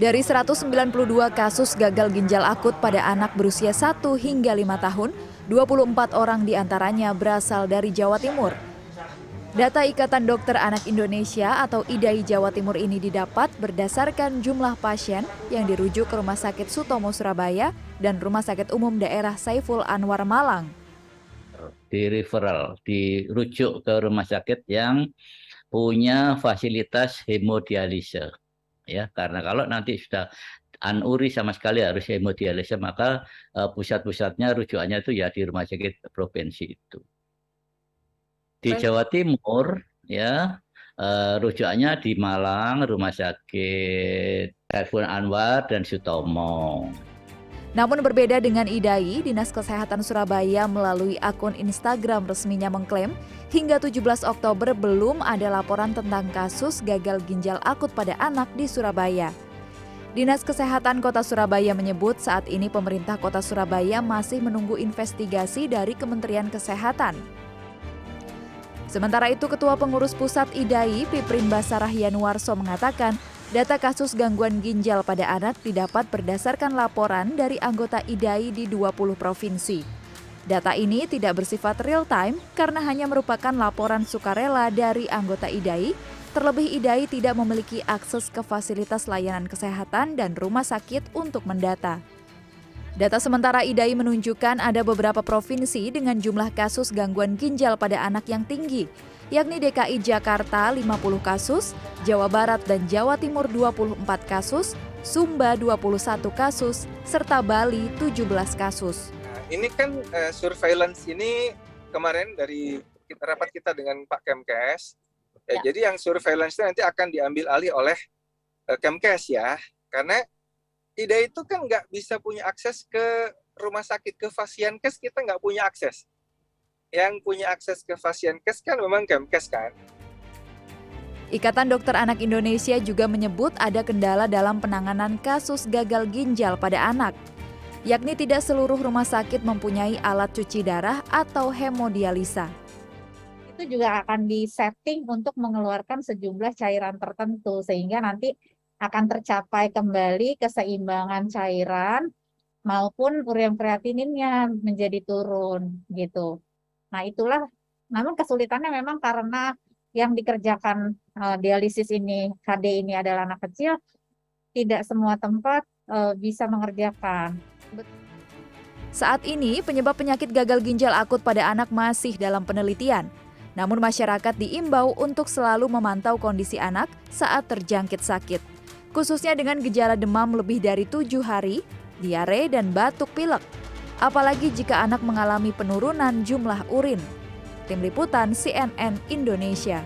Dari 192 kasus gagal ginjal akut pada anak berusia 1 hingga 5 tahun, 24 orang di antaranya berasal dari Jawa Timur. Data Ikatan Dokter Anak Indonesia atau IDAI Jawa Timur ini didapat berdasarkan jumlah pasien yang dirujuk ke Rumah Sakit Sutomo Surabaya dan Rumah Sakit Umum Daerah Saiful Anwar Malang. Di referral, dirujuk ke rumah sakit yang punya fasilitas hemodialisa ya. Karena kalau nanti sudah anuri sama sekali harus hemodialisa maka uh, pusat-pusatnya rujukannya itu ya di rumah sakit provinsi itu. Di Jawa Timur ya uh, rujukannya di Malang rumah sakit Erfun Anwar dan Sutomo namun berbeda dengan IDAI, Dinas Kesehatan Surabaya melalui akun Instagram resminya mengklaim hingga 17 Oktober belum ada laporan tentang kasus gagal ginjal akut pada anak di Surabaya. Dinas Kesehatan Kota Surabaya menyebut saat ini pemerintah Kota Surabaya masih menunggu investigasi dari Kementerian Kesehatan. Sementara itu, Ketua Pengurus Pusat IDAI, Piprim Basarah Yanuarso mengatakan, Data kasus gangguan ginjal pada anak didapat berdasarkan laporan dari anggota IDAI di 20 provinsi. Data ini tidak bersifat real time karena hanya merupakan laporan sukarela dari anggota IDAI, terlebih IDAI tidak memiliki akses ke fasilitas layanan kesehatan dan rumah sakit untuk mendata. Data sementara IDAI menunjukkan ada beberapa provinsi dengan jumlah kasus gangguan ginjal pada anak yang tinggi, yakni DKI Jakarta 50 kasus, Jawa Barat dan Jawa Timur 24 kasus, Sumba 21 kasus, serta Bali 17 kasus. Nah, ini kan uh, surveillance ini kemarin dari kita rapat kita dengan Pak Kemkes. Ya, ya. Jadi yang surveillance itu nanti akan diambil alih oleh uh, Kemkes ya, karena tidak itu kan nggak bisa punya akses ke rumah sakit ke Fasienkes kita nggak punya akses yang punya akses ke Fasienkes kan memang Kemkes kan. Ikatan Dokter Anak Indonesia juga menyebut ada kendala dalam penanganan kasus gagal ginjal pada anak, yakni tidak seluruh rumah sakit mempunyai alat cuci darah atau hemodialisa. Itu juga akan disetting untuk mengeluarkan sejumlah cairan tertentu sehingga nanti akan tercapai kembali keseimbangan cairan maupun ureum kreatininnya menjadi turun gitu. Nah, itulah namun kesulitannya memang karena yang dikerjakan uh, dialisis ini HD ini adalah anak kecil, tidak semua tempat uh, bisa mengerjakan. Saat ini penyebab penyakit gagal ginjal akut pada anak masih dalam penelitian. Namun masyarakat diimbau untuk selalu memantau kondisi anak saat terjangkit sakit. Khususnya dengan gejala demam lebih dari tujuh hari, diare dan batuk pilek apalagi jika anak mengalami penurunan jumlah urin. Tim Liputan CNN Indonesia